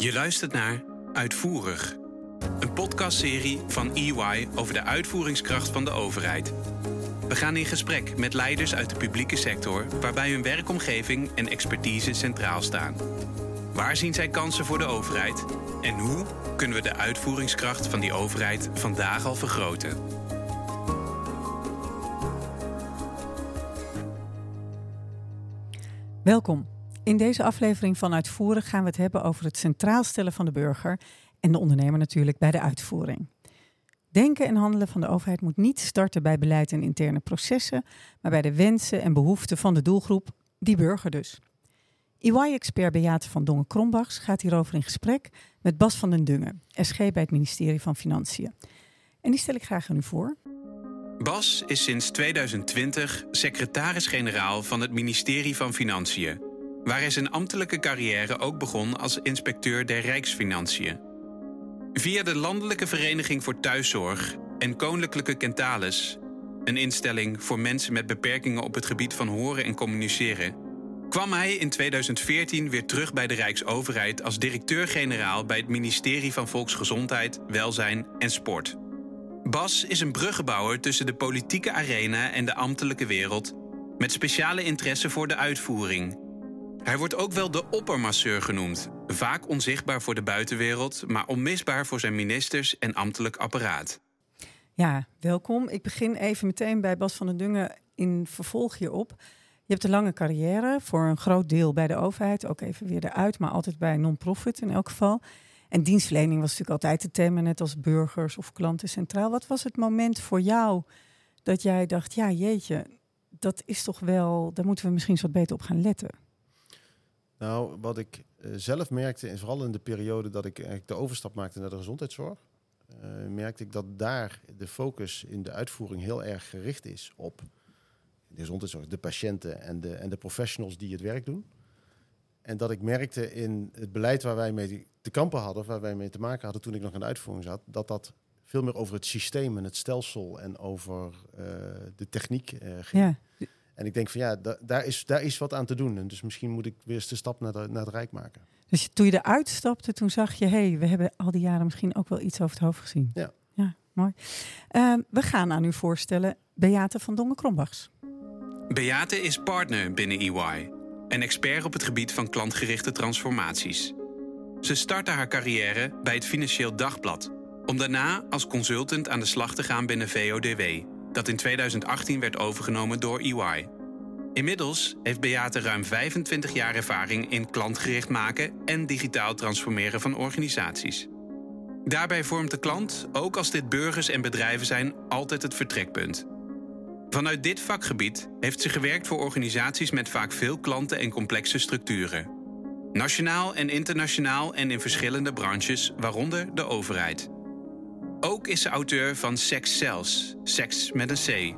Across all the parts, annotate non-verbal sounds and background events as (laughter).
Je luistert naar Uitvoerig, een podcastserie van EY over de uitvoeringskracht van de overheid. We gaan in gesprek met leiders uit de publieke sector waarbij hun werkomgeving en expertise centraal staan. Waar zien zij kansen voor de overheid en hoe kunnen we de uitvoeringskracht van die overheid vandaag al vergroten? Welkom. In deze aflevering van Uitvoerig gaan we het hebben over het centraal stellen van de burger en de ondernemer natuurlijk bij de uitvoering. Denken en handelen van de overheid moet niet starten bij beleid en interne processen, maar bij de wensen en behoeften van de doelgroep, die burger dus. EY-expert Beate van Dongen-Krombachs gaat hierover in gesprek met Bas van den Dungen, SG bij het ministerie van Financiën. En die stel ik graag aan u voor. Bas is sinds 2020 secretaris-generaal van het ministerie van Financiën, waar hij zijn ambtelijke carrière ook begon als inspecteur der Rijksfinanciën. Via de Landelijke Vereniging voor Thuiszorg en Koninklijke Kentalis, een instelling voor mensen met beperkingen op het gebied van horen en communiceren, kwam hij in 2014 weer terug bij de Rijksoverheid als directeur-generaal bij het ministerie van Volksgezondheid, Welzijn en Sport. Bas is een bruggenbouwer tussen de politieke arena en de ambtelijke wereld, met speciale interesse voor de uitvoering. Hij wordt ook wel de oppermasseur genoemd, vaak onzichtbaar voor de buitenwereld, maar onmisbaar voor zijn ministers en ambtelijk apparaat. Ja, welkom. Ik begin even meteen bij Bas van den Dungen in vervolg hierop. Je hebt een lange carrière voor een groot deel bij de overheid, ook even weer eruit, maar altijd bij non-profit in elk geval. En dienstverlening was natuurlijk altijd het thema, net als burgers of klanten centraal. Wat was het moment voor jou dat jij dacht, ja jeetje, dat is toch wel, daar moeten we misschien eens wat beter op gaan letten? Nou, wat ik uh, zelf merkte, en vooral in de periode dat ik eigenlijk de overstap maakte naar de gezondheidszorg, uh, merkte ik dat daar de focus in de uitvoering heel erg gericht is op de gezondheidszorg, de patiënten en de, en de professionals die het werk doen. En dat ik merkte in het beleid waar wij mee te kampen hadden, waar wij mee te maken hadden toen ik nog in de uitvoering zat, dat dat veel meer over het systeem en het stelsel en over de techniek ging. Ja. En ik denk van ja, da daar, is, daar is wat aan te doen. En dus misschien moet ik weer eens de stap naar, de, naar het Rijk maken. Dus toen je eruit stapte, toen zag je, hé, hey, we hebben al die jaren misschien ook wel iets over het hoofd gezien. Ja. Ja, mooi. Uh, we gaan aan u voorstellen Beate van Dongen-Krombachs. Beate is partner binnen EY en expert op het gebied van klantgerichte transformaties. Ze startte haar carrière bij het Financieel Dagblad, om daarna als consultant aan de slag te gaan binnen VODW, dat in 2018 werd overgenomen door EY. Inmiddels heeft Beate ruim 25 jaar ervaring in klantgericht maken en digitaal transformeren van organisaties. Daarbij vormt de klant, ook als dit burgers en bedrijven zijn, altijd het vertrekpunt. Vanuit dit vakgebied heeft ze gewerkt voor organisaties met vaak veel klanten en complexe structuren. Nationaal en internationaal en in verschillende branches, waaronder de overheid. Ook is ze auteur van Sex Cells, Seks met een C.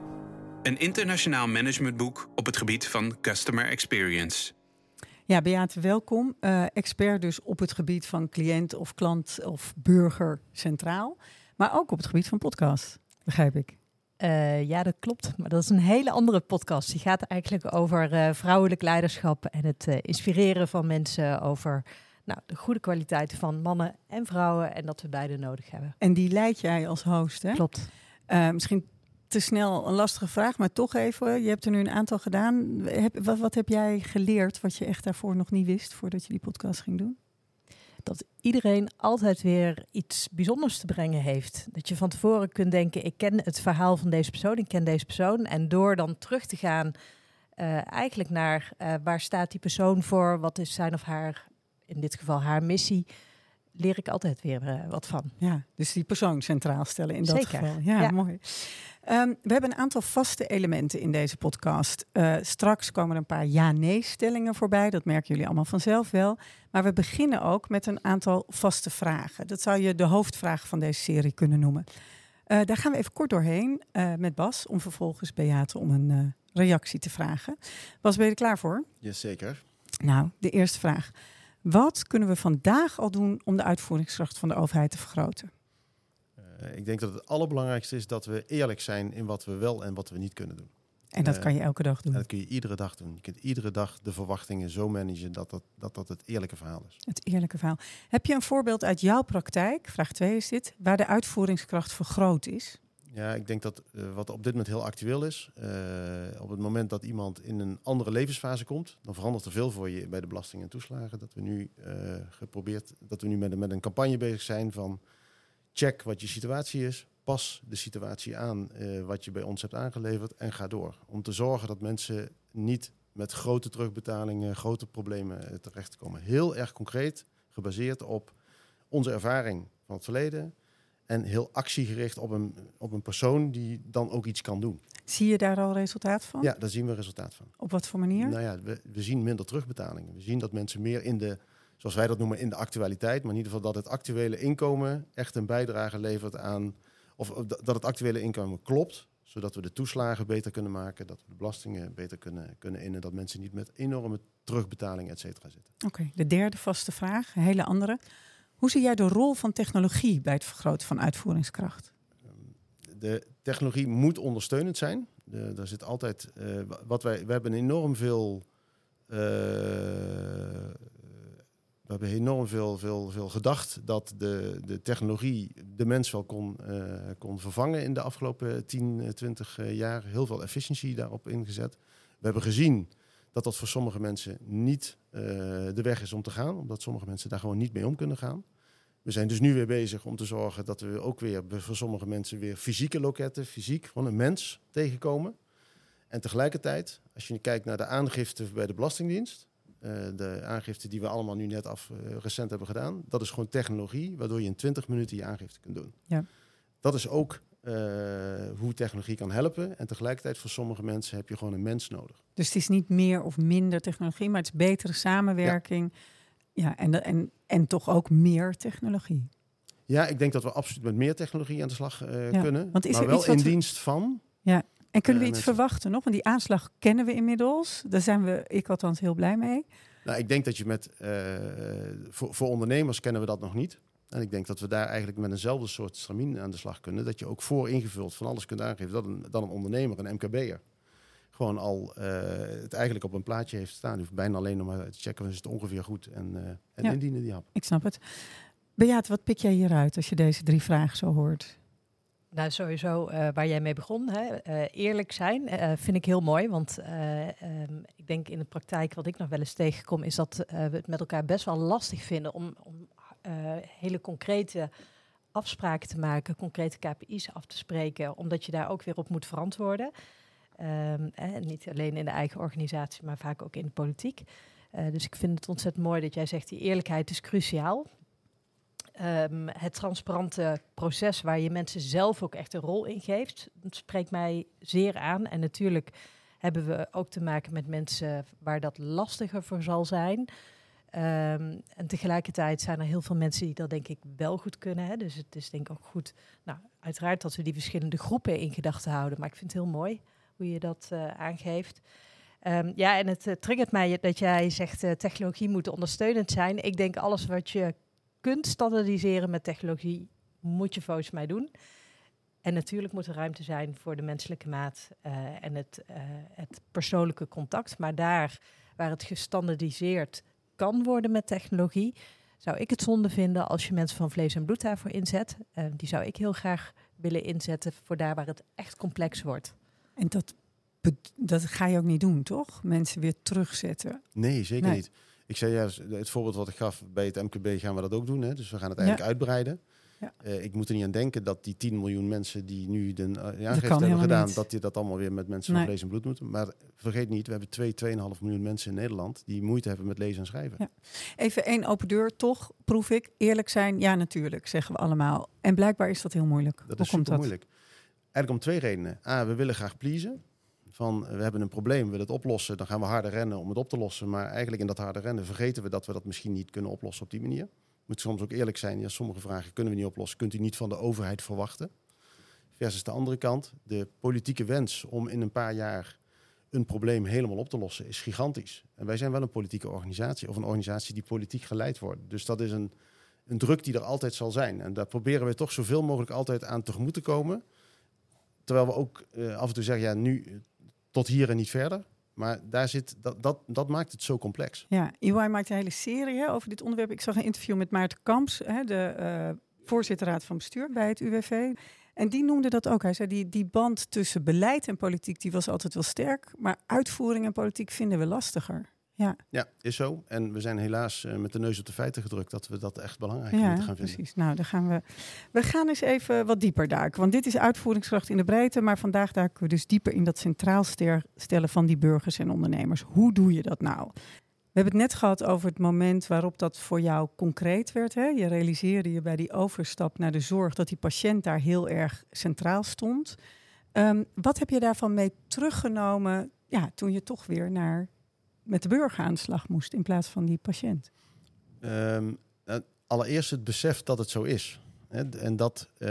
Een internationaal managementboek op het gebied van customer experience. Ja, Beate, welkom. Uh, expert dus op het gebied van cliënt of klant of burger centraal. Maar ook op het gebied van podcast, begrijp ik. Uh, ja, dat klopt. Maar dat is een hele andere podcast. Die gaat eigenlijk over uh, vrouwelijk leiderschap en het uh, inspireren van mensen over nou, de goede kwaliteiten van mannen en vrouwen en dat we beide nodig hebben. En die leid jij als host, hè? Klopt. misschien te snel een lastige vraag, maar toch even. Je hebt er nu een aantal gedaan. Heb, wat, wat heb jij geleerd wat je echt daarvoor nog niet wist voordat je die podcast ging doen? dat iedereen altijd weer iets bijzonders te brengen heeft. Dat je van tevoren kunt denken: ik ken het verhaal van deze persoon, ik ken deze persoon. En door dan terug te gaan, uh, eigenlijk naar uh, waar staat die persoon voor, wat is zijn of haar, in dit geval haar missie, leer ik altijd weer uh, wat van. Ja, dus die persoon centraal stellen in dat Zeker. geval. Ja, Ja. mooi. Ehm, we hebben een aantal vaste elementen in deze podcast. Eh, straks komen er een paar ja-nee-stellingen voorbij. Dat merken jullie allemaal vanzelf wel. Maar we beginnen ook met een aantal vaste vragen. Dat zou je de hoofdvraag van deze serie kunnen noemen. Eh, daar gaan we even kort doorheen eh, met Bas, om vervolgens Beate om een eh, reactie te vragen. Bas, ben je er klaar voor? Jazeker. Nou, de eerste vraag. Wat kunnen we vandaag al doen om de uitvoeringskracht van de overheid te vergroten? Uh, ik denk dat het allerbelangrijkste is dat we eerlijk zijn in wat we wel en wat we niet kunnen doen. En dat Eh, kan je elke dag doen. En dat kun je iedere dag doen. Je kunt iedere dag de verwachtingen zo managen dat dat, dat, dat het eerlijke verhaal is. Het eerlijke verhaal. Heb je een voorbeeld uit jouw praktijk, vraag 2 is dit, waar de uitvoeringskracht vergroot is? Ja, ik denk dat eh, wat op dit moment heel actueel is, eh, op het moment dat iemand in een andere levensfase komt, dan verandert er veel voor je bij de belasting en toeslagen. Dat we nu eh, geprobeerd, dat we nu met, een- met een campagne bezig zijn van check wat je situatie is, pas de situatie aan wat je bij ons hebt aangeleverd en ga door. Om te zorgen dat mensen niet met grote terugbetalingen, grote problemen terechtkomen. Heel erg concreet, gebaseerd op onze ervaring van het verleden. En heel actiegericht op een, op een persoon die dan ook iets kan doen. Zie je daar al resultaat van? Ja, daar zien we resultaat van. Op wat voor manier? Nou ja, we, we zien minder terugbetalingen. We zien dat mensen meer in de, zoals wij dat noemen, in de actualiteit. Maar in ieder geval dat het actuele inkomen echt een bijdrage levert aan. Of of dat het actuele inkomen klopt. Zodat we de toeslagen beter kunnen maken. Dat we de belastingen beter kunnen, kunnen innen. Dat mensen niet met enorme terugbetalingen, et cetera, zitten. Oké, de derde vaste vraag, een hele andere. Hoe zie jij de rol van technologie bij het vergroten van uitvoeringskracht? de technologie moet ondersteunend zijn. Daar zit altijd, eh, wa- wat wij, we hebben enorm veel, eh, we hebben enorm veel, veel, veel gedacht dat de, de technologie de mens wel kon, eh, kon vervangen in de afgelopen 10, eh, 20 eh, jaar. Heel veel efficiëntie daarop ingezet. We hebben gezien dat dat voor sommige mensen niet eh, de weg is om te gaan, omdat sommige mensen daar gewoon niet mee om kunnen gaan. We zijn dus nu weer bezig om te zorgen dat we ook weer voor sommige mensen weer fysieke loketten, fysiek, gewoon een mens tegenkomen. En tegelijkertijd, als je kijkt naar de aangifte bij de Belastingdienst, eh, de aangifte die we allemaal nu net af eh, recent hebben gedaan, dat is gewoon technologie, waardoor je in 20 minuten je aangifte kunt doen. Ja. Dat is ook eh, hoe technologie kan helpen. En tegelijkertijd voor sommige mensen heb je gewoon een mens nodig. Dus het is niet meer of minder technologie, maar het is betere samenwerking. Ja, en, en, en toch ook meer technologie. Ja, ik denk dat we absoluut met meer technologie aan de slag eh, Ja, kunnen. want is maar er wel in we- dienst van En kunnen we Ja, iets mensen- verwachten nog? Want die aanslag kennen we inmiddels. Daar zijn we, ik althans, heel blij mee. Nou, ik denk dat je met eh, voor, voor ondernemers kennen we dat nog niet. En ik denk dat we daar eigenlijk met eenzelfde soort stramien aan de slag kunnen. Dat je ook voor ingevuld van alles kunt aangeven dat een, dan een ondernemer, een MKB'er, gewoon al eh, het eigenlijk op een plaatje heeft staan. Je hoeft bijna alleen nog maar te checken, is het ongeveer goed en, eh, en Ja. indienen die hap. Ik snap het. Bejaat, wat pik jij hieruit als je deze drie vragen zo hoort? Nou, sowieso eh, waar jij mee begon, hè, eh, eerlijk zijn, eh, vind ik heel mooi. Want eh, ehm, ik denk in de praktijk, wat ik nog wel eens tegenkom, is dat eh, we het met elkaar best wel lastig vinden om, om hele concrete afspraken te maken, concrete KPI's af te spreken, omdat je daar ook weer op moet verantwoorden. Ehm, eh, niet alleen in de eigen organisatie, maar vaak ook in de politiek. Eh, dus ik vind het ontzettend mooi dat jij zegt, die eerlijkheid is cruciaal. Ehm, het transparante proces waar je mensen zelf ook echt een rol in geeft, spreekt mij zeer aan. En natuurlijk hebben we ook te maken met mensen waar dat lastiger voor zal zijn. Ehm, en tegelijkertijd zijn er heel veel mensen die dat denk ik wel goed kunnen. Hè? Dus het is denk ik ook goed, nou, uiteraard dat we die verschillende groepen in gedachten houden. Maar ik vind het heel mooi hoe je dat eh, aangeeft. Ehm, ja, en het eh, triggert mij dat jij zegt eh, technologie moet ondersteunend zijn. Ik denk alles wat je kunt standaardiseren met technologie, moet je volgens mij doen. En natuurlijk moet er ruimte zijn voor de menselijke maat en het, het persoonlijke contact. Maar daar waar het gestandaardiseerd kan worden met technologie, zou ik het zonde vinden als je mensen van vlees en bloed daarvoor inzet. Eh, die zou ik heel graag willen inzetten voor daar waar het echt complex wordt. En dat, dat ga je ook niet doen, toch? Mensen weer terugzetten. Nee, zeker Nee. niet. Ik zei ja, het voorbeeld wat ik gaf bij het MKB gaan we dat ook doen. Hè? Dus we gaan het eigenlijk uitbreiden. Ja. Eh, ik moet er niet aan denken dat die 10 miljoen mensen die nu de, uh, de aangifte hebben gedaan, niet. dat die dat allemaal weer met mensen Nee. van vlees en bloed moeten. Maar vergeet niet, we hebben 2, 2,5 miljoen mensen in Nederland die moeite hebben met lezen en schrijven. Ja. Even één open deur, toch proef ik. Eerlijk zijn, ja natuurlijk, zeggen we allemaal. En blijkbaar is dat heel moeilijk. Dat Hoe is komt moeilijk. Eigenlijk om twee redenen. A, we willen graag pleasen. Van, eh, we hebben een probleem, we willen het oplossen. Dan gaan we harder rennen om het op te lossen. Maar eigenlijk in dat harde rennen vergeten we dat we dat misschien niet kunnen oplossen op die manier. Moet soms ook eerlijk zijn. Ja, sommige vragen kunnen we niet oplossen. Kunt u niet van de overheid verwachten. Versus de andere kant. De politieke wens om in een paar jaar een probleem helemaal op te lossen is gigantisch. En wij zijn wel een politieke organisatie. Of een organisatie die politiek geleid wordt. Dus dat is een, een druk die er altijd zal zijn. En daar proberen we toch zoveel mogelijk altijd aan tegemoet te komen. Terwijl we ook eh, af en toe zeggen, ja, nu, tot hier en niet verder. Maar daar zit, dat, dat, dat maakt het zo complex. Ja, EY maakt een hele serie over dit onderwerp. Ik zag een interview met Maarten Kamps, hè, de uh, voorzitter raad van bestuur bij het UWV. En die noemde dat ook. Hij zei, die, die band tussen beleid en politiek die was altijd wel sterk. Maar uitvoering en politiek vinden we lastiger. Ja. ja, is zo. En we zijn helaas uh, met de neus op de feiten gedrukt dat we dat echt belangrijk ja, moeten gaan vinden. Precies. Nou, dan gaan we. We gaan eens even wat dieper duiken. Want dit is uitvoeringskracht in de breedte. Maar vandaag duiken we dus dieper in dat centraal stellen van die burgers en ondernemers. Hoe doe je dat nou? We hebben het net gehad over het moment waarop dat voor jou concreet werd. Hè? Je realiseerde je bij die overstap naar de zorg dat die patiënt daar heel erg centraal stond. Um, wat heb je daarvan mee teruggenomen ja, toen je toch weer naar met de burger aan de slag moest in plaats van die patiënt? Um, allereerst het besef dat het zo is. En dat, uh,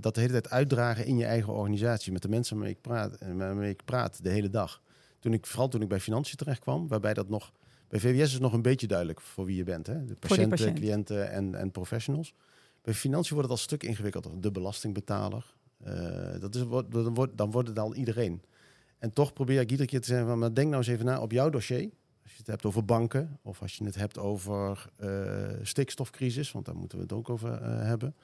dat de hele tijd uitdragen in je eigen organisatie met de mensen waarmee ik praat, eh, waarmee ik praat de hele dag. Toen ik, vooral toen ik bij financiën terecht kwam, waarbij dat nog bij VWS is het nog een beetje duidelijk voor wie je bent. Hè? De patiënten, patiënt. cliënten en, en professionals. Bij financiën wordt het al een stuk ingewikkelder. De belastingbetaler. Uh, dat is, dan, wordt, dan wordt het al iedereen. En toch probeer ik iedere keer te zeggen, van, maar denk nou eens even na op jouw dossier. Als je het hebt over banken of als je het hebt over uh, stikstofcrisis, want daar moeten we het ook over uh, hebben.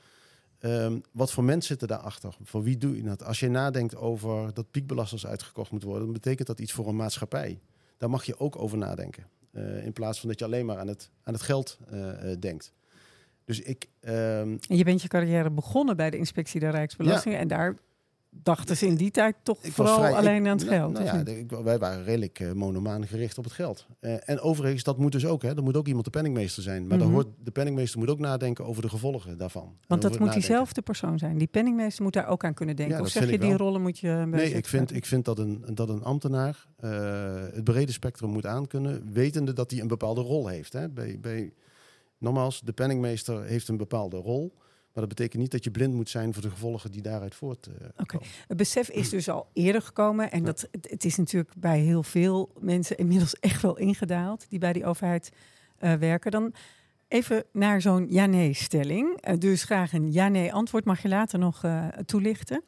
Um, wat voor mensen zitten daarachter? Voor wie doe je dat? Als je nadenkt over dat piekbelasters uitgekocht moeten worden, dan betekent dat iets voor een maatschappij. Daar mag je ook over nadenken. Uh, in plaats van dat je alleen maar aan het, aan het geld denkt. Dus ik. Um... En je bent je carrière begonnen bij de inspectie der Rijksbelasting. Ja. En daar dachten ze in die tijd toch vooral vrij, alleen aan het nou, geld. Nou, ja, ik, wij waren redelijk uh, monomaan gericht op het geld. Uh, en overigens, dat moet dus ook. Hè, er moet ook iemand de penningmeester zijn. Maar mm -hmm. hoort, de penningmeester moet ook nadenken over de gevolgen daarvan. Want dat moet diezelfde persoon zijn. Die penningmeester moet daar ook aan kunnen denken. Ja, of zeg je, die rollen moet je... Nee, ik vind, ik vind dat een, dat een ambtenaar uh, het brede spectrum moet aankunnen. Wetende dat hij een bepaalde rol heeft. Hè. Bij, bij, nogmaals, de penningmeester heeft een bepaalde rol. Maar dat betekent niet dat je blind moet zijn voor de gevolgen die daaruit voortkomen. Uh, Oké, het besef is dus al eerder gekomen. En dat, het, is natuurlijk bij heel veel mensen inmiddels echt wel ingedaald die bij die overheid uh, werken. Dan even naar zo'n ja-nee-stelling. Uh, dus graag een ja-nee-antwoord. Mag je later nog uh, toelichten?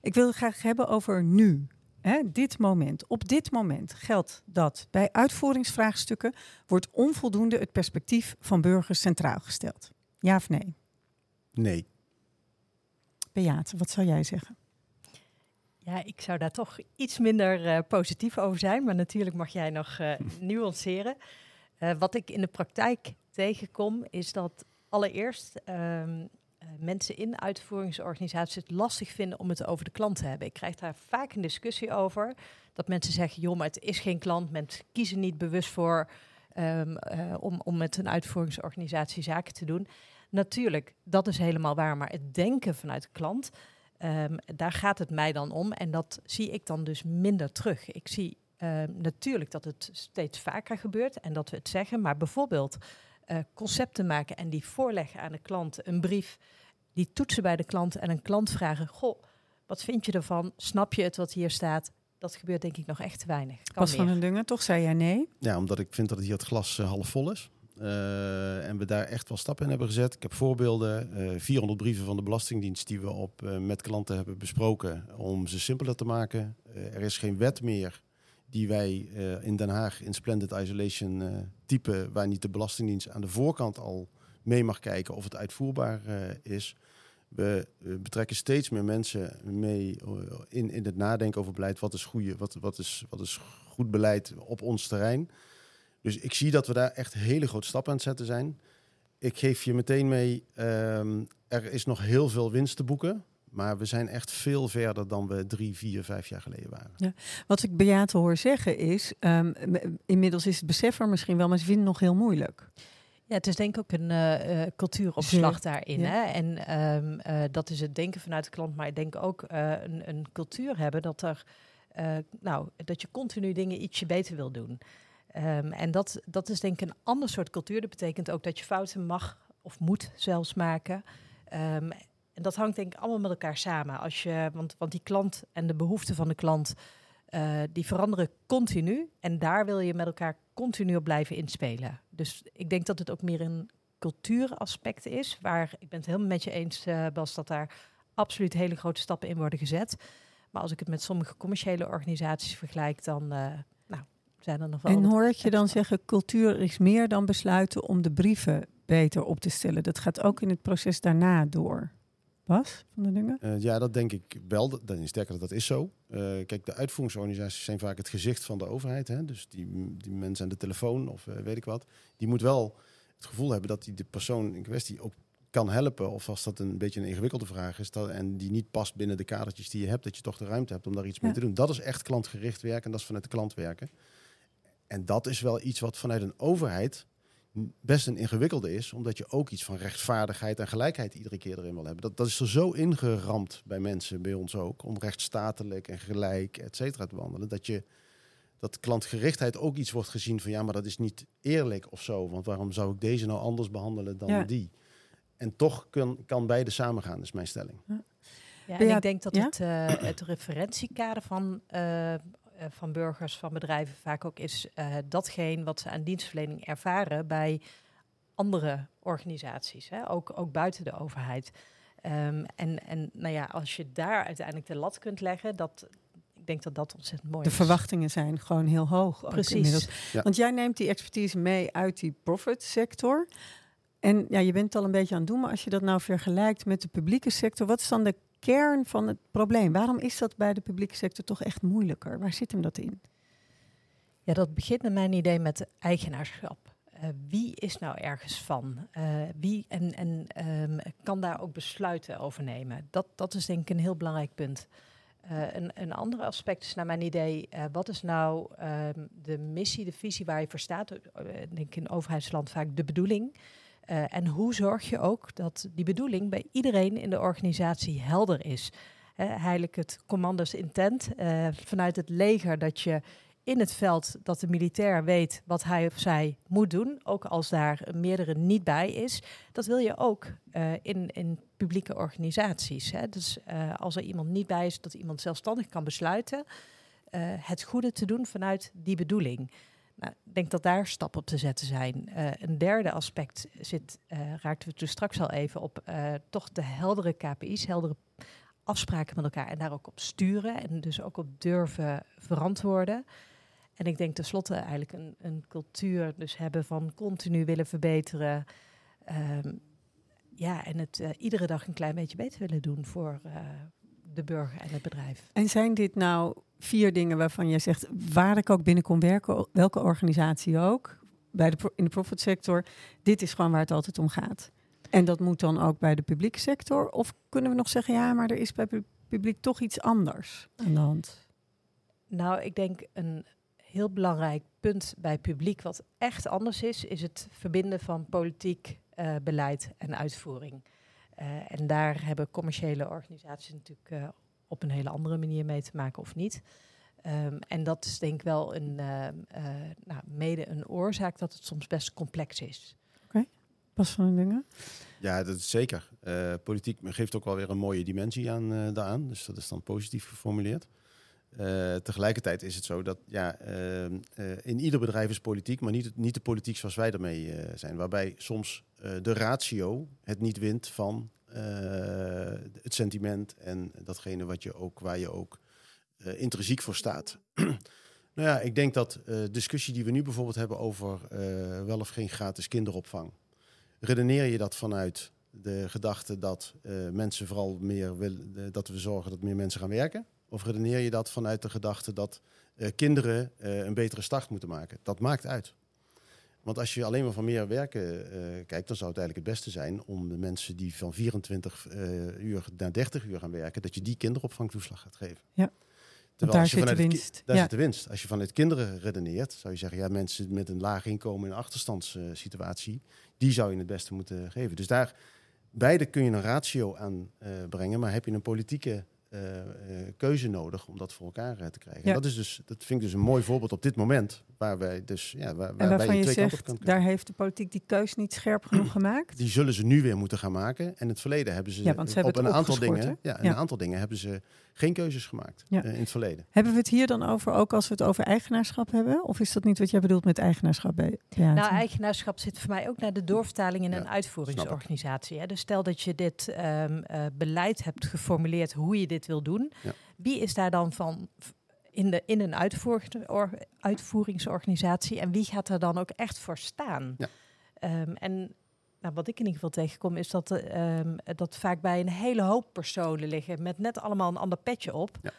Ik wil het graag hebben over nu. Hè, dit moment. Op dit moment geldt dat bij uitvoeringsvraagstukken wordt onvoldoende het perspectief van burgers centraal gesteld. Ja of nee? Nee. Beate, wat zou jij zeggen? Ja, ik zou daar toch iets minder uh, positief over zijn, maar natuurlijk mag jij nog uh, (laughs) nuanceren. Uh, wat ik in de praktijk tegenkom, is dat allereerst um, mensen in uitvoeringsorganisaties het lastig vinden om het over de klant te hebben. Ik krijg daar vaak een discussie over, dat mensen zeggen, joh, maar het is geen klant, mensen kiezen niet bewust voor um, om, om met een uitvoeringsorganisatie zaken te doen. Natuurlijk, dat is helemaal waar. Maar het denken vanuit de klant, um, daar gaat het mij dan om. En dat zie ik dan dus minder terug. Ik zie uh, natuurlijk dat het steeds vaker gebeurt en dat we het zeggen. Maar bijvoorbeeld uh, concepten maken en die voorleggen aan de klant. Een brief, die toetsen bij de klant en een klant vragen... Goh, wat vind je ervan? Snap je het wat hier staat? Dat gebeurt denk ik nog echt te weinig. Kan Pas van een dingen, toch zei jij nee? Ja, omdat ik vind dat hier het glas uh, half vol is. Uh, en we daar echt wel stappen in hebben gezet. Ik heb voorbeelden, uh, eh, 400 brieven van de Belastingdienst die we op, uh, met klanten hebben besproken om ze simpeler te maken. er is geen wet meer die wij in Den Haag in Splendid Isolation typen, waar niet de Belastingdienst aan de voorkant al mee mag kijken of het uitvoerbaar is. We betrekken steeds meer mensen mee in, in het nadenken over beleid. Wat is, goede, wat, wat, is, wat is goed beleid op ons terrein? Dus ik zie dat we daar echt hele grote stappen aan het zetten zijn. Ik geef je meteen mee, um, er is nog heel veel winst te boeken. Maar we zijn echt veel verder dan we drie, vier, vijf jaar geleden waren. Ja. Wat ik Beate hoor zeggen is, um, inmiddels is het besef er misschien wel, maar ze vinden het nog heel moeilijk. Ja, het is denk ik ook een uh, cultuuropslag daarin. Ja. Hè? En um, uh, dat is het denken vanuit de klant, maar ik denk ook een, een, cultuur hebben dat er, nou, dat je continu dingen ietsje beter wil doen. Um, en dat, dat is denk ik een ander soort cultuur. Dat betekent ook dat je fouten mag of moet zelfs maken. Um, en dat hangt denk ik allemaal met elkaar samen. Als je, want, want die klant en de behoeften van de klant, uh, die veranderen continu. En daar wil je met elkaar continu op blijven inspelen. Dus ik denk dat het ook meer een cultuuraspect is. Waar ik ben het helemaal met je eens, uh, Bas, dat daar absoluut hele grote stappen in worden gezet. Maar als ik het met sommige commerciële organisaties vergelijk, dan nou, zijn er nog wel. En hoor je dan zeggen, cultuur is meer dan besluiten om de brieven beter op te stellen. Dat gaat ook in het proces daarna door. Was van de dingen? Uh, ja, dat denk ik wel. Dan is sterker dat dat is zo. Uh, kijk, de uitvoeringsorganisaties zijn vaak het gezicht van de overheid. Hè? Dus die, die mensen aan de telefoon of uh, weet ik wat. Die moet wel het gevoel hebben dat die de persoon in kwestie ook kan helpen. Of als dat een beetje een ingewikkelde vraag is dat, en die niet past binnen de kadertjes die je hebt, dat je toch de ruimte hebt om daar iets mee te doen. Dat is echt klantgericht werken en dat is vanuit de klant werken. En dat is wel iets wat vanuit een overheid best een ingewikkelde is, omdat je ook iets van rechtvaardigheid en gelijkheid iedere keer erin wil hebben. Dat, dat is er zo ingeramd bij mensen, bij ons ook, om rechtsstatelijk en gelijk, et cetera, te wandelen, dat je dat klantgerichtheid ook iets wordt gezien van ja, maar dat is niet eerlijk of zo, want waarom zou ik deze nou anders behandelen dan die? En toch kan, kan beide samengaan, is mijn stelling. Ja. Ja, en ik denk dat het, uh, het referentiekader van uh, eh, van burgers, van bedrijven vaak ook is uh, datgene wat ze aan dienstverlening ervaren bij andere organisaties, hè? Ook, ook buiten de overheid. Um, en, en nou ja, als je daar uiteindelijk de lat kunt leggen, dat, ik denk dat dat ontzettend mooi de is. De verwachtingen zijn gewoon heel hoog. Precies. Ja. Want jij neemt die expertise mee uit die profit sector. En ja, je bent het al een beetje aan het doen, maar als je dat nou vergelijkt met de publieke sector, wat is dan de kern van het probleem. Waarom is dat bij de publieke sector toch echt moeilijker? Waar zit hem dat in? Ja, dat begint naar mijn idee met eigenaarschap. Uh, wie is nou ergens van? Uh, wie en, en um, kan daar ook besluiten over nemen? Dat, dat is denk ik een heel belangrijk punt. Uh, een, een ander aspect is naar mijn idee, wat is nou um, de missie, de visie waar je voor staat? denk ik in overheidsland vaak de bedoeling. Uh, en hoe zorg je ook dat die bedoeling bij iedereen in de organisatie helder is? Uh, heilig het commandos intent uh, vanuit het leger dat je in het veld dat de militair weet wat hij of zij moet doen, ook als daar meerdere niet bij is. Dat wil je ook in, in publieke organisaties. Hè? Dus als er iemand niet bij is, dat iemand zelfstandig kan besluiten het goede te doen vanuit die bedoeling. Nou, ik denk dat daar stappen op te zetten zijn. Uh, een derde aspect zit, uh, raakten we toen straks al even op, uh, toch de heldere KPI's, heldere afspraken met elkaar en daar ook op sturen en dus ook op durven verantwoorden. En ik denk tenslotte eigenlijk een, een cultuur dus hebben van continu willen verbeteren. Um, ja, en het iedere dag een klein beetje beter willen doen voor de burger en het bedrijf. En zijn dit nou vier dingen waarvan je zegt, waar ik ook binnen kon werken, welke organisatie ook, bij de, in de profit sector, dit is gewoon waar het altijd om gaat. En dat moet dan ook bij de publieke sector? Of kunnen we nog zeggen, ja, maar er is bij het publiek toch iets anders aan de hand? Nou, ik denk een heel belangrijk punt bij publiek wat echt anders is, is het verbinden van politiek uh, beleid en uitvoering. Uh, en daar hebben commerciële organisaties natuurlijk uh, op een hele andere manier mee te maken of niet. Um, en dat is denk ik wel een, uh, nou, mede een oorzaak dat het soms best complex is. Oké, okay. pas van dingen. Ja, dat is zeker. politiek geeft ook wel weer een mooie dimensie aan daaraan. Dus dat is dan positief geformuleerd. Uh, tegelijkertijd is het zo dat ja, uh, uh, in ieder bedrijf is politiek, maar niet, niet de politiek zoals wij ermee zijn. Waarbij soms de ratio het niet wint van het sentiment en datgene wat je ook, waar je ook intrinsiek voor staat. (clears throat) nou ja, ik denk dat discussie die we nu bijvoorbeeld hebben over wel of geen gratis kinderopvang. Redeneer je dat vanuit de gedachte dat mensen vooral meer willen, dat we zorgen dat meer mensen gaan werken? Of redeneer je dat vanuit de gedachte dat uh, kinderen uh, een betere start moeten maken? Dat maakt uit. Want als je alleen maar van meer werken uh, kijkt, dan zou het eigenlijk het beste zijn om de mensen die van 24 uur naar 30 uur gaan werken, dat je die kinderopvangtoeslag gaat geven. Ja. Terwijl daar zit de winst. Daar ja. zit de winst. Als je vanuit kinderen redeneert, zou je zeggen, ja, mensen met een laag inkomen in een achterstandssituatie, die zou je het beste moeten geven. Dus daar beide kun je een ratio aan brengen, maar heb je een politieke keuze nodig om dat voor elkaar uh, te krijgen. Ja. En dat, is dus, dat vind ik dus een mooi voorbeeld op dit moment, waar wij dus ja, waar, en waarvan je, je zegt, daar heeft de politiek die keus niet scherp genoeg gemaakt. Die zullen ze nu weer moeten gaan maken. En in het verleden hebben ze ja, want ze op een aantal dingen, ja, een aantal dingen hebben ze geen keuzes gemaakt ja. uh, in het verleden. Hebben we het hier dan over, ook als we het over eigenaarschap hebben? Of is dat niet wat jij bedoelt met eigenaarschap bij ja, Nou, eigenaarschap zit voor mij ook naar de doorvertaling in een uitvoeringsorganisatie. Hè? Dus stel dat je dit um, uh, beleid hebt geformuleerd, hoe je dit wil doen. Ja. Wie is daar dan van in, de, in een uitvoer, or- uitvoeringsorganisatie en wie gaat er dan ook echt voor staan? Ja. Ehm, en nou, wat ik in ieder geval tegenkom is dat, eh, ehm, dat vaak bij een hele hoop personen liggen met net allemaal een ander petje op. Ja.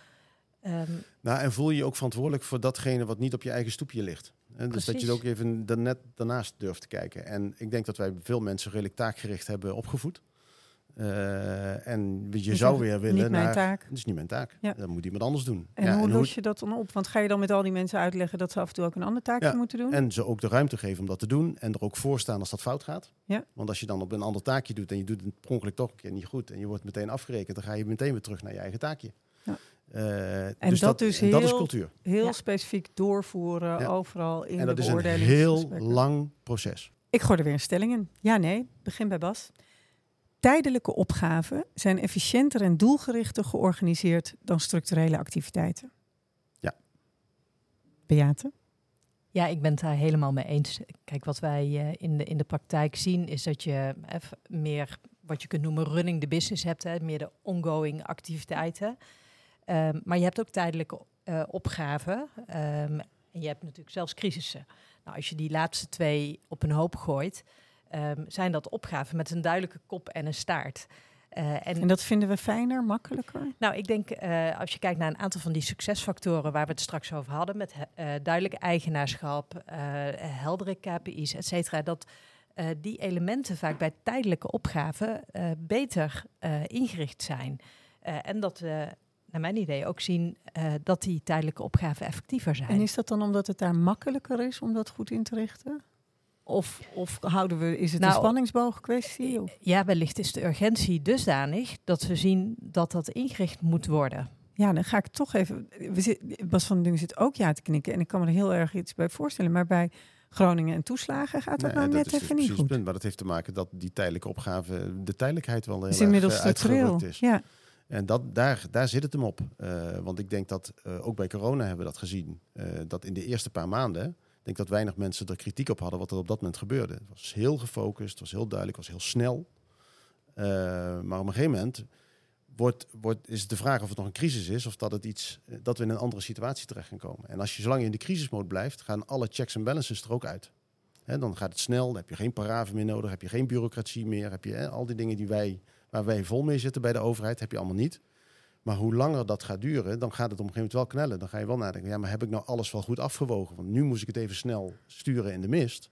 Ehm, Nou, en voel je je ook verantwoordelijk voor datgene wat niet op je eigen stoepje ligt. En dus dat je ook even da- net daarnaast durft te kijken. En ik denk dat wij veel mensen redelijk taakgericht hebben opgevoed. Eh, en je Je zou weer willen Niet mijn naar... taak. Het is niet mijn taak. Ja. Dat moet iemand anders doen. En Ja, hoe los je dat dan op? Want ga je dan met al die mensen uitleggen dat ze af en toe ook een ander taakje Ja, moeten doen? En ze ook de ruimte geven om dat te doen. En er ook voor staan als dat fout gaat. Ja. Want als je dan op een ander taakje doet en je doet het per ongeluk toch een keer niet goed. En je wordt meteen afgerekend. Dan ga je meteen weer terug naar je eigen taakje. Ja. Eh, En dat dus en dat is heel cultuur. Heel specifiek doorvoeren overal in En dat de is een heel lang proces. Ik gooi er weer een stelling in. Ja, nee. Begin bij Bas. Tijdelijke opgaven zijn efficiënter en doelgerichter georganiseerd dan structurele activiteiten. Ja. Beate? Ja, ik ben het daar helemaal mee eens. Kijk, wat wij eh, in, de, in de praktijk zien is dat je even meer wat je kunt noemen running the business hebt, hè, meer de ongoing activiteiten. Ehm, maar je hebt ook tijdelijke eh, opgaven ehm, en je hebt natuurlijk zelfs crisissen. Nou, als je die laatste twee op een hoop gooit, ehm, zijn dat opgaven met een duidelijke kop en een staart. Eh, En dat vinden we fijner, makkelijker? nou, ik denk eh, als je kijkt naar een aantal van die succesfactoren waar we het straks over hadden, met eh, duidelijk eigenaarschap, heldere KPI's, et cetera, dat die elementen vaak bij tijdelijke opgaven beter ingericht zijn. En dat we, naar mijn idee, ook zien dat die tijdelijke opgaven effectiever zijn. En is dat dan omdat het daar makkelijker is om dat goed in te richten? Of, of houden we, is het Nou, een spanningsboog kwestie? Of? Ja, wellicht is de urgentie dusdanig dat we zien dat dat ingericht moet worden. Ja, dan ga ik toch even. We zit, Bas van den Dungen zit ook ja te knikken. En ik kan me er heel erg iets bij voorstellen. Maar bij Groningen en toeslagen gaat dat Nee, nou dat net is dus even niet precies het goed. punt. Maar dat heeft te maken dat die tijdelijke opgave, de tijdelijkheid wel heel is erg inmiddels eh, structureel. uitgerukt is. Ja. En dat, daar, daar zit het hem op. Eh, want ik denk dat, eh, ook bij corona hebben we dat gezien, eh, dat in de eerste paar maanden, denk dat weinig mensen er kritiek op hadden wat er op dat moment gebeurde. Het was heel gefocust, het was heel duidelijk, het was heel snel. Eh, maar op een gegeven moment wordt, wordt, is het de vraag of het nog een crisis is of dat, het iets, eh, dat we in een andere situatie terecht gaan komen. En als je zolang je in de crisismode blijft, gaan alle checks en balances er ook uit. Dan gaat het snel, dan heb je geen paraven meer nodig, heb je geen bureaucratie meer, heb je al die dingen die wij, waar wij vol mee zitten bij de overheid, heb je allemaal niet. Maar hoe langer dat gaat duren, dan gaat het op een gegeven moment wel knellen. Dan ga je wel nadenken, ja, maar heb ik nou alles wel goed afgewogen? Want nu moest ik het even snel sturen in de mist.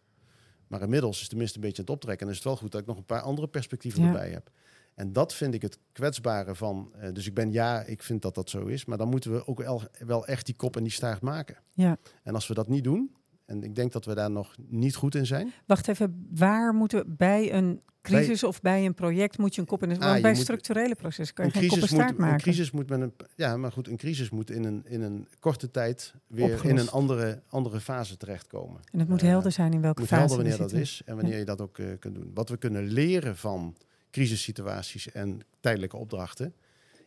Maar inmiddels is de mist een beetje aan het optrekken. En is het wel goed dat ik nog een paar andere perspectieven Ja. erbij heb. En dat vind ik het kwetsbare van. eh, dus ik ben ja, ik vind dat dat zo is. Maar dan moeten we ook wel, wel echt die kop en die staart maken. Ja. En als we dat niet doen, en ik denk dat we daar nog niet goed in zijn. Wacht even, waar moeten we bij een crisis of bij een project moet je een kop in de Ah, bij structurele processen kan je Een geen kop en crisis, moet, staart een maken. crisis moet met een. Ja, maar goed, een crisis moet in een, in een korte tijd weer in een andere, andere fase terechtkomen. En het moet Eh, helder zijn in welke moet fase helder wanneer dat is en wanneer je dat ook eh, kunt doen. Wat we kunnen leren van crisissituaties en tijdelijke opdrachten,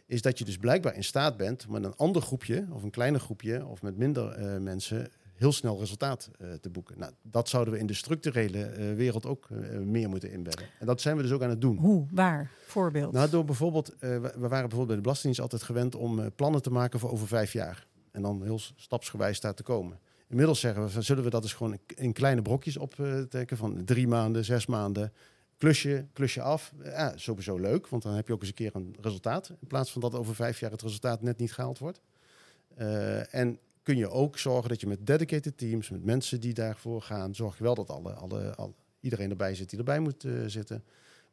is dat je dus blijkbaar in staat bent om met een ander groepje of een kleiner groepje of met minder eh, mensen heel snel resultaat eh, te boeken. Nou, dat zouden we in de structurele eh, wereld ook eh, meer moeten inbedden. En dat zijn we dus ook aan het doen. Hoe? Waar? Voorbeeld. Nou, door bijvoorbeeld, we waren bijvoorbeeld bij de Belastingdienst altijd gewend om plannen te maken voor over vijf jaar. En dan heel stapsgewijs daar te komen. Inmiddels zeggen we, van, zullen we dat eens gewoon in, in kleine brokjes optrekken van drie maanden, zes maanden. Klusje, klusje af. Ja, sowieso leuk, want dan heb je ook eens een keer een resultaat. In plaats van dat over vijf jaar het resultaat net niet gehaald wordt. En kun je ook zorgen dat je met dedicated teams, met mensen die daarvoor gaan, zorg je wel dat alle, alle, alle, iedereen erbij zit die erbij moet eh, zitten.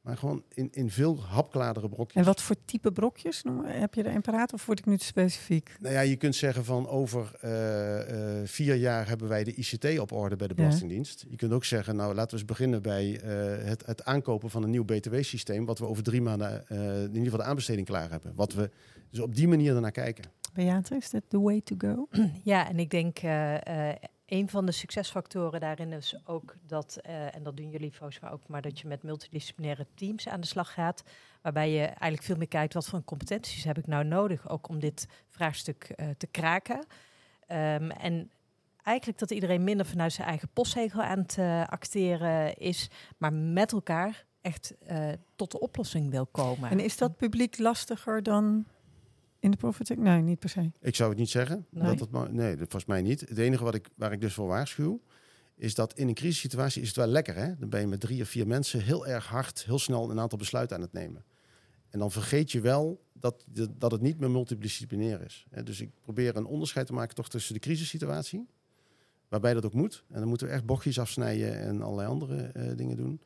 Maar gewoon in, in veel hapklaardere brokjes. En wat voor type brokjes? Heb je er een paraat of word ik nu te specifiek? Nou ja, je kunt zeggen van over eh, eh, vier jaar hebben wij de ICT op orde bij de Ja. Belastingdienst. Je kunt ook zeggen, nou laten we eens beginnen bij het, het aankopen van een nieuw BTW-systeem, wat we over drie maanden in ieder geval de aanbesteding klaar hebben. Wat we dus op die manier ernaar kijken. Beate, is dat the way to go? (clears throat) Ja, en ik denk eh, eh, een van de succesfactoren daarin is ook dat, eh, en dat doen jullie Fosma ook, maar dat je met multidisciplinaire teams aan de slag gaat. Waarbij je eigenlijk veel meer kijkt wat voor competenties heb ik nou nodig, ook om dit vraagstuk te kraken. Ehm, en eigenlijk dat iedereen minder vanuit zijn eigen postzegel aan het acteren is, maar met elkaar echt tot de oplossing wil komen. En is dat publiek lastiger dan in de profit sector? Nee, niet per se. Ik zou het niet zeggen. Nee. Dat het, nee, volgens mij niet. Het enige wat ik, waar ik dus voor waarschuw, is dat in een crisissituatie is het wel lekker. Hè? Dan ben je met drie of vier mensen heel erg hard, heel snel een aantal besluiten aan het nemen. En dan vergeet je wel dat, de- dat het niet meer multidisciplinair is. Hè? Dus ik probeer een onderscheid te maken toch tussen de crisissituatie, waarbij dat ook moet. En dan moeten we echt bochtjes afsnijden en allerlei andere eh, dingen doen.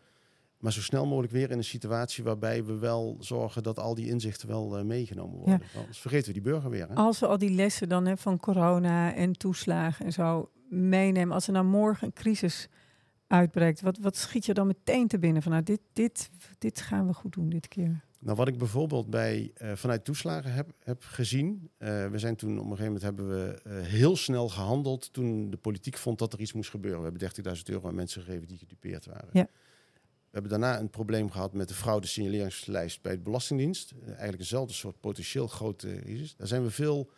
Maar zo snel mogelijk weer in een situatie waarbij we wel zorgen dat al die inzichten wel eh, meegenomen worden. Anders vergeten we die burger weer. Hè? Als we al die lessen dan hè, van corona en toeslagen en zo meenemen, als er nou morgen een crisis uitbreekt, wat, wat schiet je dan meteen te binnen van nou, dit, dit, dit gaan we goed doen dit keer? Nou, wat ik bijvoorbeeld bij, eh, vanuit toeslagen heb, heb gezien. eh, we zijn toen op een gegeven moment hebben we heel snel gehandeld toen de politiek vond dat er iets moest gebeuren. We hebben 30.000 euro aan mensen gegeven die gedupeerd waren. Ja. We hebben daarna een probleem gehad met de fraude signaleringslijst bij de Belastingdienst. Eh, eigenlijk eenzelfde soort potentieel grote risico's. Daar zijn we veel,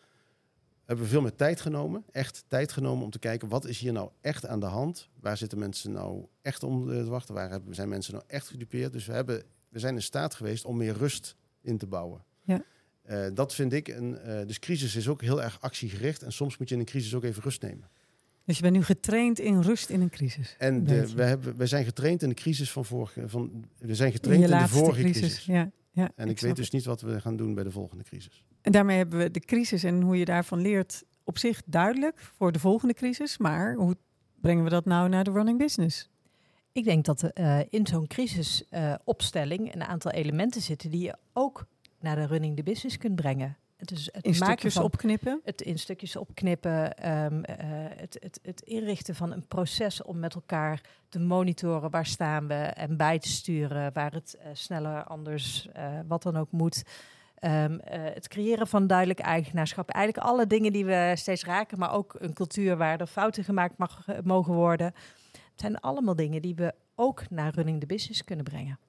hebben we veel meer tijd genomen. Echt tijd genomen om te kijken wat is hier nou echt aan de hand. Waar zitten mensen nou echt om eh, te wachten? Waar hebben, zijn mensen nou echt gedupeerd? Dus we, hebben, we zijn in staat geweest om meer rust in te bouwen. Ja. Eh, dat vind ik een. eh, dus crisis is ook heel erg actiegericht. En soms moet je in een crisis ook even rust nemen. Dus je bent nu getraind in rust in een crisis. En de, we, hebben, we zijn getraind in de crisis van vorige. Van, we zijn In getraind je in, de vorige crisis. crisis. Ja, ja, En ik, weet dus niet wat we gaan doen bij de volgende crisis. En daarmee hebben we de crisis en hoe je daarvan leert op zich duidelijk voor de volgende crisis. Maar hoe brengen we dat nou naar de running business? Ik denk dat er eh, in zo'n crisisopstelling een aantal elementen zitten die je ook naar de running the business kunt brengen. Het is het In stukjes van opknippen. het in stukjes opknippen, ehm, eh, het, het, het inrichten van een proces om met elkaar te monitoren waar staan we en bij te sturen waar het eh, sneller, anders, eh, wat dan ook moet. Ehm, eh, het creëren van duidelijk eigenaarschap. Eigenlijk alle dingen die we steeds raken, maar ook een cultuur waar er fouten gemaakt mag, mogen worden. Het zijn allemaal dingen die we ook naar running the business kunnen brengen.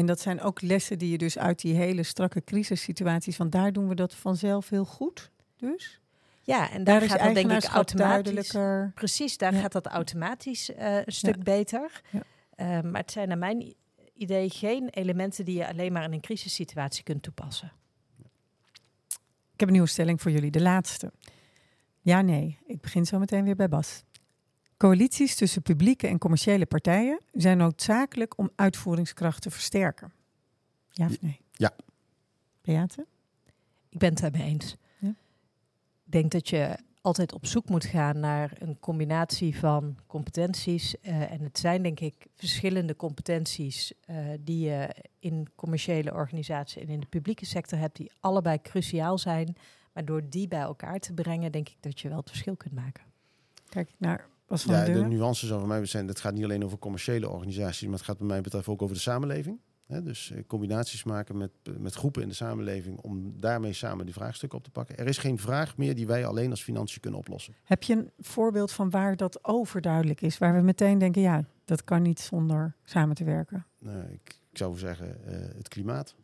En dat zijn ook lessen die je dus uit die hele strakke crisissituaties, want daar doen we dat vanzelf heel goed. Dus Ja, en daar, gaat dat denk ik automatisch. Precies, daar Ja. gaat dat automatisch eh, een stuk beter. Ja. Eh, maar het zijn naar mijn idee geen elementen die je alleen maar in een crisissituatie kunt toepassen. Ik heb een nieuwe stelling voor jullie, de laatste. Ja, nee. Ik begin zo meteen weer bij Bas. Coalities tussen publieke en commerciële partijen zijn noodzakelijk om uitvoeringskracht te versterken. Ja of nee? Ja. Beate? Ik ben het daarmee eens. Ja. Ik denk dat je altijd op zoek moet gaan naar een combinatie van competenties. eh, en het zijn denk ik verschillende competenties eh, die je in commerciële organisaties en in de publieke sector hebt, die allebei cruciaal zijn. Maar door die bij elkaar te brengen, denk ik dat je wel het verschil kunt maken. Kijk naar Bas van Ja, de Deuren. nuances over mij zijn, het gaat niet alleen over commerciële organisaties, maar het gaat bij mij betreft ook over de samenleving. Dus eh, combinaties maken met, eh, met groepen in de samenleving om daarmee samen die vraagstukken op te pakken. Er is geen vraag meer die wij alleen als financiën kunnen oplossen. Heb je een voorbeeld van waar dat overduidelijk is? Waar we meteen denken, ja, dat kan niet zonder samen te werken. Nou, ik, ik zou zeggen, eh, het klimaat.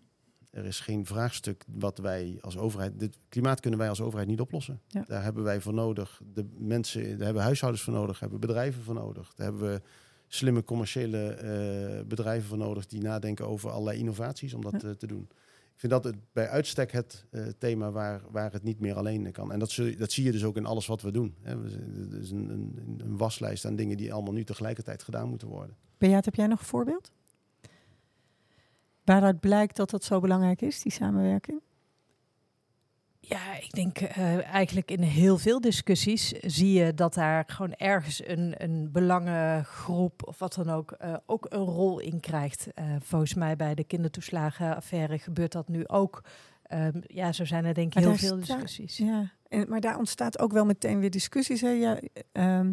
Er is geen vraagstuk wat wij als overheid. Dit klimaat kunnen wij als overheid niet oplossen. Ja. Daar hebben wij voor nodig. De mensen, daar hebben huishoudens voor nodig, hebben bedrijven voor nodig. Daar hebben we slimme commerciële eh, bedrijven voor nodig die nadenken over allerlei innovaties om dat Ja. eh, te doen. Ik vind dat het bij uitstek het eh, thema waar, waar het niet meer alleen kan. En dat, zul dat zie je dus ook in alles wat we doen. Hè. Er is een, een, een waslijst aan dingen die allemaal nu tegelijkertijd gedaan moeten worden. Beate, heb jij nog een voorbeeld? Waaruit blijkt dat dat zo belangrijk is, die samenwerking? Ja, ik denk eh, eigenlijk in heel veel discussies zie je dat daar gewoon ergens een, een belangengroep of wat dan ook eh, ook een rol in krijgt. Eh, volgens mij bij de kindertoeslagenaffaire gebeurt dat nu ook. Ehm, ja, zo zijn er denk ik heel veel discussies. Ja, en, maar daar ontstaat ook wel meteen weer discussies. Hè? Ja, ehm,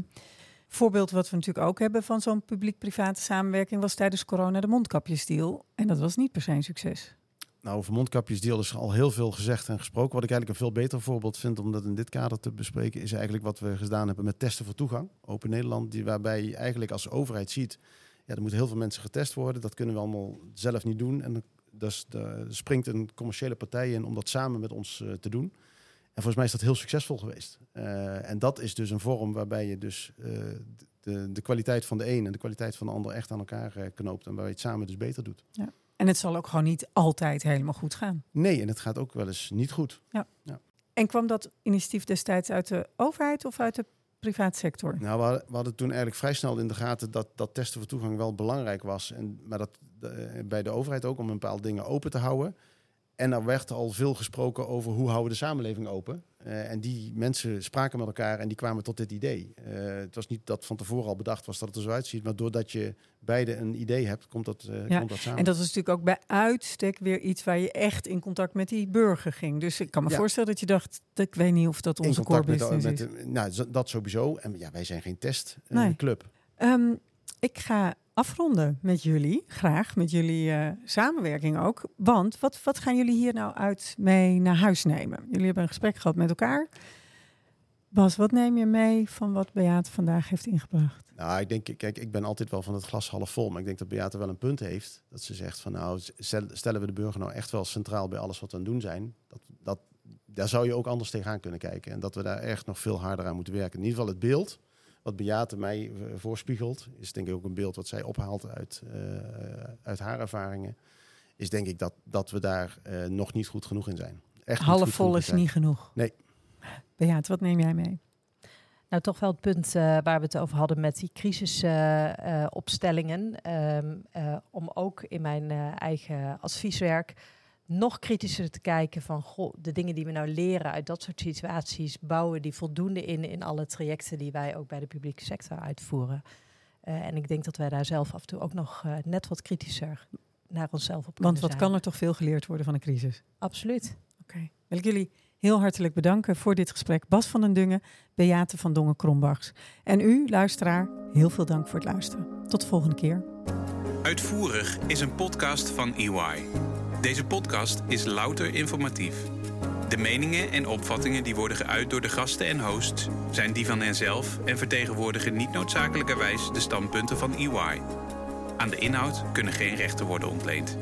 voorbeeld wat we natuurlijk ook hebben van zo'n publiek-private samenwerking was tijdens corona de mondkapjesdeal. En dat was niet per se een succes. Nou, over mondkapjesdeal is al heel veel gezegd en gesproken. Wat ik eigenlijk een veel beter voorbeeld vind om dat in dit kader te bespreken, is eigenlijk wat we gedaan hebben met testen voor toegang. Open Nederland, die, waarbij je eigenlijk als overheid ziet, ja, er moeten heel veel mensen getest worden. Dat kunnen we allemaal zelf niet doen. En dus er springt een commerciële partij in om dat samen met ons eh, te doen. En volgens mij is dat heel succesvol geweest. Eh, en dat is dus een vorm waarbij je dus eh, de, de kwaliteit van de een en de kwaliteit van de ander echt aan elkaar eh, knoopt. En waarbij je het samen dus beter doet. En het zal ook gewoon niet altijd helemaal goed gaan. Nee, en het gaat ook wel eens niet goed. En kwam dat initiatief destijds uit de overheid of uit de privaatsector? Nou, we hadden, we hadden toen eigenlijk vrij snel in de gaten dat, dat testen voor toegang wel belangrijk was. En, maar dat bij de overheid ook om een bepaalde dingen open te houden. En er werd al veel gesproken over hoe houden we de samenleving open. Eh, en die mensen spraken met elkaar en die kwamen tot dit idee. Eh, het was niet dat van tevoren al bedacht was dat het er zo uitziet. Maar doordat je beide een idee hebt, komt dat, eh, Ja, komt dat samen. En dat is natuurlijk ook bij uitstek weer iets waar je echt in contact met die burger ging. Dus ik kan me Ja. voorstellen dat je dacht, ik weet niet of dat in onze core met, de- business met is. de- nou, dat sowieso. En ja, wij zijn geen Nee. testclub. Ehm, ik ga afronden met jullie, graag, met jullie eh, samenwerking ook. Want wat, wat gaan jullie hier nou uit mee naar huis nemen? Jullie hebben een gesprek gehad met elkaar. Bas, wat neem je mee van wat Beate vandaag heeft ingebracht? Nou, ik denk, kijk, ik ben altijd wel van het glas half vol. Maar ik denk dat Beate wel een punt heeft. Dat ze zegt van nou, stel- stellen we de burger nou echt wel centraal bij alles wat we aan het doen zijn. Dat, dat, daar zou je ook anders tegenaan kunnen kijken. En dat we daar echt nog veel harder aan moeten werken. In ieder geval het beeld wat Beate mij eh, voorspiegelt, is denk ik ook een beeld wat zij ophaalt uit, eh, uit haar ervaringen. Is denk ik dat, dat we daar eh, nog niet goed genoeg in zijn. Echt Half vol is zijn. niet genoeg. Nee. Beate, wat neem jij mee? Nou, toch wel het punt eh, waar we het over hadden met die crisisopstellingen. Ehm, eh, om ook in mijn eh, eigen advieswerk nog kritischer te kijken van goh, de dingen die we nou leren uit dat soort situaties, bouwen die voldoende in in alle trajecten die wij ook bij de publieke sector uitvoeren. Eh, en ik denk dat wij daar zelf af en toe ook nog eh, net wat kritischer naar onszelf op kunnen Want wat zijn. kan er toch veel geleerd worden van een crisis? Absoluut. Oké. Wil ik jullie heel hartelijk bedanken voor dit gesprek. Bas van den Dungen, Beate van Dongen-Krombachs. En u, luisteraar, heel veel dank voor het luisteren. Tot de volgende keer. Uitvoerig is een podcast van EY. Deze podcast is louter informatief. De meningen en opvattingen die worden geuit door de gasten en hosts zijn die van henzelf en vertegenwoordigen niet noodzakelijkerwijs de standpunten van EY. Aan de inhoud kunnen geen rechten worden ontleend.